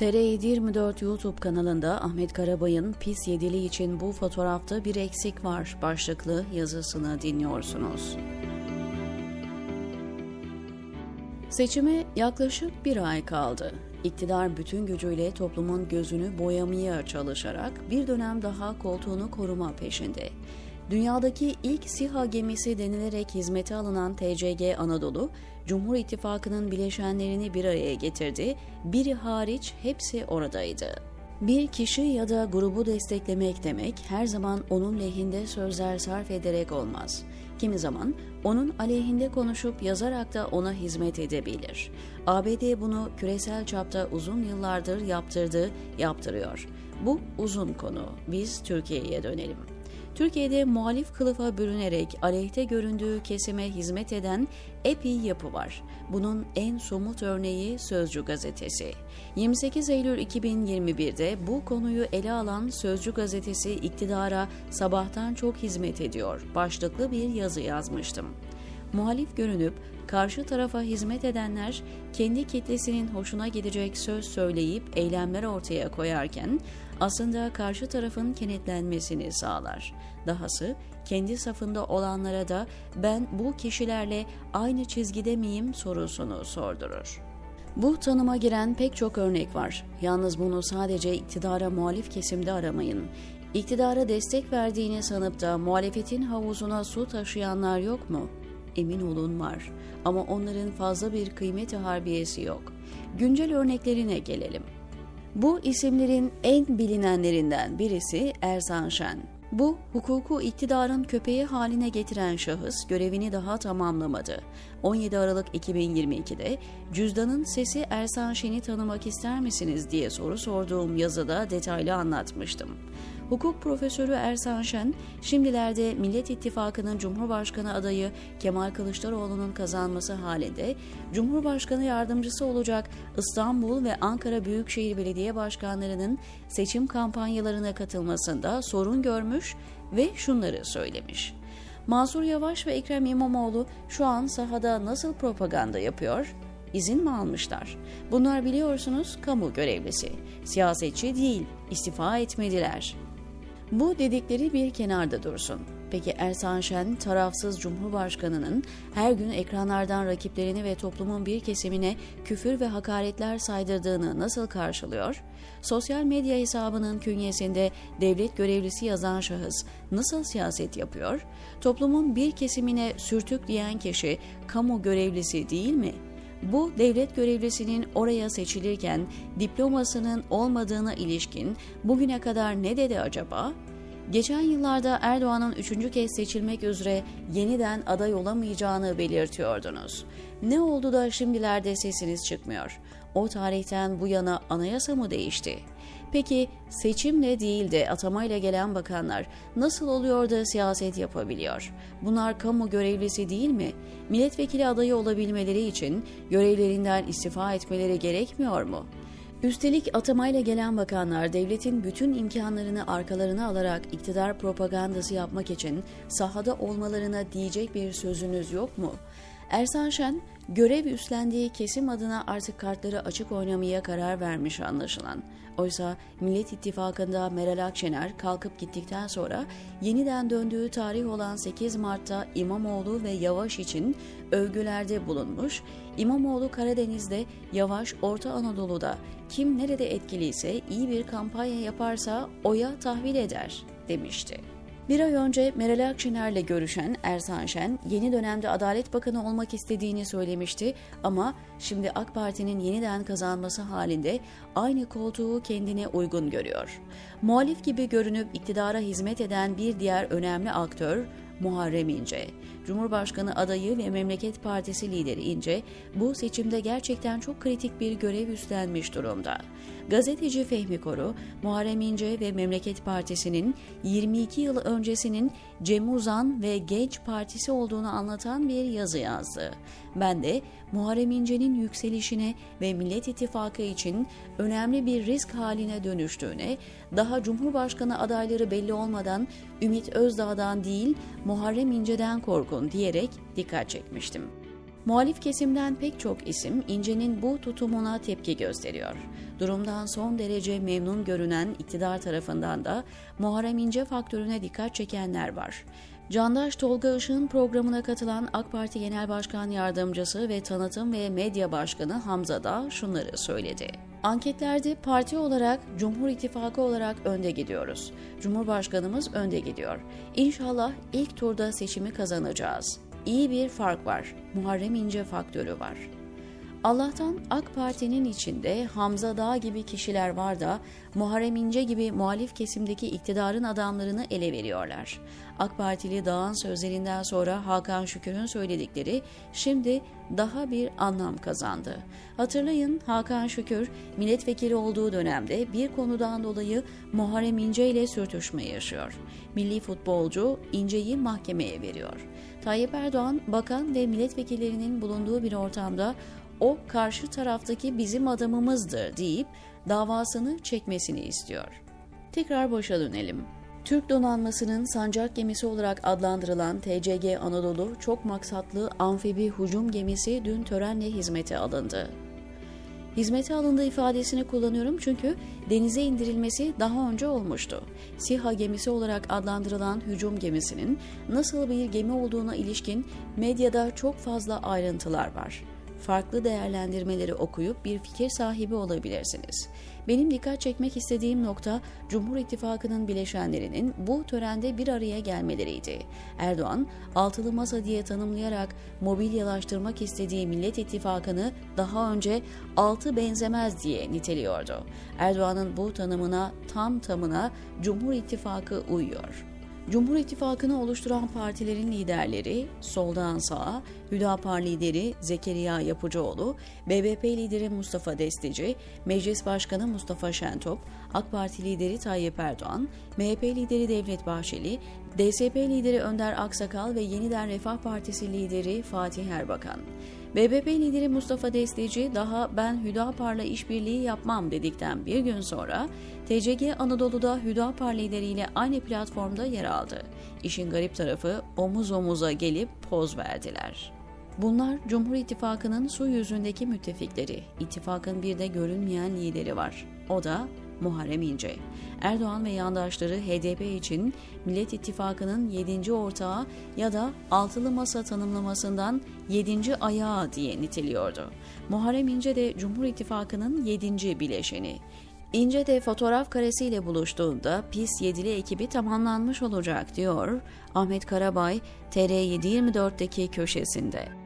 TR724 YouTube kanalında Ahmet Karabay'ın Pis Yedili için bu fotoğrafta bir eksik var başlıklı yazısını dinliyorsunuz. Seçime yaklaşık bir ay kaldı. İktidar bütün gücüyle toplumun gözünü boyamaya çalışarak bir dönem daha koltuğunu koruma peşinde. Dünyadaki ilk SİHA gemisi denilerek hizmete alınan TCG Anadolu, Cumhur İttifakı'nın bileşenlerini bir araya getirdi, biri hariç hepsi oradaydı. Bir kişi ya da grubu desteklemek demek her zaman onun lehinde sözler sarf ederek olmaz. Kimi zaman onun aleyhinde konuşup yazarak da ona hizmet edebilir. ABD bunu küresel çapta uzun yıllardır yaptırdı, yaptırıyor. Bu uzun konu. Biz Türkiye'ye dönelim. Türkiye'de muhalif kılıfa bürünerek aleyhte göründüğü kesime hizmet eden epey yapı var. Bunun en somut örneği Sözcü gazetesi. 28 Eylül 2021'de bu konuyu ele alan Sözcü gazetesi iktidara sabahtan çok hizmet ediyor başlıklı bir yazı yazmıştım muhalif görünüp karşı tarafa hizmet edenler kendi kitlesinin hoşuna gidecek söz söyleyip eylemler ortaya koyarken aslında karşı tarafın kenetlenmesini sağlar. Dahası kendi safında olanlara da ben bu kişilerle aynı çizgide miyim sorusunu sordurur. Bu tanıma giren pek çok örnek var. Yalnız bunu sadece iktidara muhalif kesimde aramayın. İktidara destek verdiğini sanıp da muhalefetin havuzuna su taşıyanlar yok mu? emin olun var ama onların fazla bir kıymeti harbiyesi yok. Güncel örneklerine gelelim. Bu isimlerin en bilinenlerinden birisi Ersan Şen. Bu, hukuku iktidarın köpeği haline getiren şahıs görevini daha tamamlamadı. 17 Aralık 2022'de cüzdanın sesi Ersan Şen'i tanımak ister misiniz diye soru sorduğum yazıda detaylı anlatmıştım. Hukuk profesörü Ersan Şen, şimdilerde Millet İttifakı'nın Cumhurbaşkanı adayı Kemal Kılıçdaroğlu'nun kazanması halinde Cumhurbaşkanı yardımcısı olacak İstanbul ve Ankara Büyükşehir Belediye Başkanlarının seçim kampanyalarına katılmasında sorun görmüş ve şunları söylemiş. Mansur Yavaş ve Ekrem İmamoğlu şu an sahada nasıl propaganda yapıyor? İzin mi almışlar? Bunlar biliyorsunuz kamu görevlisi. Siyasetçi değil, istifa etmediler. Bu dedikleri bir kenarda dursun. Peki Ersan Şen tarafsız Cumhurbaşkanı'nın her gün ekranlardan rakiplerini ve toplumun bir kesimine küfür ve hakaretler saydırdığını nasıl karşılıyor? Sosyal medya hesabının künyesinde devlet görevlisi yazan şahıs nasıl siyaset yapıyor? Toplumun bir kesimine sürtük diyen kişi kamu görevlisi değil mi? Bu devlet görevlisinin oraya seçilirken diplomasının olmadığına ilişkin bugüne kadar ne dedi acaba? Geçen yıllarda Erdoğan'ın üçüncü kez seçilmek üzere yeniden aday olamayacağını belirtiyordunuz. Ne oldu da şimdilerde sesiniz çıkmıyor? O tarihten bu yana anayasa mı değişti? Peki seçimle değil de atamayla gelen bakanlar nasıl oluyor da siyaset yapabiliyor? Bunlar kamu görevlisi değil mi? Milletvekili adayı olabilmeleri için görevlerinden istifa etmeleri gerekmiyor mu? Üstelik atamayla gelen bakanlar devletin bütün imkanlarını arkalarına alarak iktidar propagandası yapmak için sahada olmalarına diyecek bir sözünüz yok mu? Ersan Şen, görev üstlendiği kesim adına artık kartları açık oynamaya karar vermiş anlaşılan. Oysa Millet İttifakı'nda Meral Akşener kalkıp gittikten sonra yeniden döndüğü tarih olan 8 Mart'ta İmamoğlu ve Yavaş için övgülerde bulunmuş, İmamoğlu Karadeniz'de, Yavaş Orta Anadolu'da kim nerede etkiliyse iyi bir kampanya yaparsa oya tahvil eder demişti. Bir ay önce Meral Akşener'le görüşen Ersan Şen, yeni dönemde Adalet Bakanı olmak istediğini söylemişti ama şimdi AK Parti'nin yeniden kazanması halinde aynı koltuğu kendine uygun görüyor. Muhalif gibi görünüp iktidara hizmet eden bir diğer önemli aktör Muharrem İnce. Cumhurbaşkanı adayı ve Memleket Partisi lideri İnce bu seçimde gerçekten çok kritik bir görev üstlenmiş durumda. Gazeteci Fehmi Koru, Muharrem İnce ve Memleket Partisi'nin 22 yıl öncesinin Cem Uzan ve Genç Partisi olduğunu anlatan bir yazı yazdı. Ben de Muharrem İnce'nin yükselişine ve Millet İttifakı için önemli bir risk haline dönüştüğüne, daha Cumhurbaşkanı adayları belli olmadan Ümit Özdağ'dan değil Muharrem İnce'den korkun diyerek dikkat çekmiştim. Muhalif kesimden pek çok isim İnce'nin bu tutumuna tepki gösteriyor. Durumdan son derece memnun görünen iktidar tarafından da Muharrem İnce faktörüne dikkat çekenler var. Candaş Tolga Işık'ın programına katılan AK Parti Genel Başkan Yardımcısı ve Tanıtım ve Medya Başkanı Hamza da şunları söyledi. Anketlerde parti olarak, Cumhur İttifakı olarak önde gidiyoruz. Cumhurbaşkanımız önde gidiyor. İnşallah ilk turda seçimi kazanacağız. İyi bir fark var. Muharrem İnce faktörü var. Allah'tan AK Parti'nin içinde Hamza Dağ gibi kişiler var da Muharrem İnce gibi muhalif kesimdeki iktidarın adamlarını ele veriyorlar. AK Partili Dağ'ın sözlerinden sonra Hakan Şükür'ün söyledikleri şimdi daha bir anlam kazandı. Hatırlayın Hakan Şükür milletvekili olduğu dönemde bir konudan dolayı Muharrem İnce ile sürtüşme yaşıyor. Milli futbolcu İnce'yi mahkemeye veriyor. Tayyip Erdoğan bakan ve milletvekillerinin bulunduğu bir ortamda o karşı taraftaki bizim adamımızdır deyip davasını çekmesini istiyor. Tekrar başa dönelim. Türk donanmasının sancak gemisi olarak adlandırılan TCG Anadolu çok maksatlı amfibi hücum gemisi dün törenle hizmete alındı. Hizmete alındığı ifadesini kullanıyorum çünkü denize indirilmesi daha önce olmuştu. SİHA gemisi olarak adlandırılan hücum gemisinin nasıl bir gemi olduğuna ilişkin medyada çok fazla ayrıntılar var farklı değerlendirmeleri okuyup bir fikir sahibi olabilirsiniz. Benim dikkat çekmek istediğim nokta Cumhur İttifakı'nın bileşenlerinin bu törende bir araya gelmeleriydi. Erdoğan, altılı masa diye tanımlayarak mobilyalaştırmak istediği Millet İttifakı'nı daha önce altı benzemez diye niteliyordu. Erdoğan'ın bu tanımına tam tamına Cumhur İttifakı uyuyor. Cumhur İttifakı'nı oluşturan partilerin liderleri soldan sağa, Hüdapar lideri Zekeriya Yapıcıoğlu, BBP lideri Mustafa Destici, Meclis Başkanı Mustafa Şentop, AK Parti lideri Tayyip Erdoğan, MHP lideri Devlet Bahçeli, DSP lideri Önder Aksakal ve Yeniden Refah Partisi lideri Fatih Erbakan. BBP lideri Mustafa Destici daha ben Hüdapar'la işbirliği yapmam dedikten bir gün sonra TCG Anadolu'da Hüdapar lideriyle aynı platformda yer aldı. İşin garip tarafı omuz omuza gelip poz verdiler. Bunlar Cumhur İttifakı'nın su yüzündeki müttefikleri. İttifakın bir de görünmeyen lideri var. O da Muharrem İnce. Erdoğan ve yandaşları HDP için Millet İttifakı'nın 7. ortağı ya da altılı masa tanımlamasından 7. ayağı diye niteliyordu. Muharrem İnce de Cumhur İttifakı'nın 7. bileşeni. İnce de fotoğraf karesiyle buluştuğunda PIS 7'li ekibi tamamlanmış olacak diyor Ahmet Karabay TR724'deki köşesinde.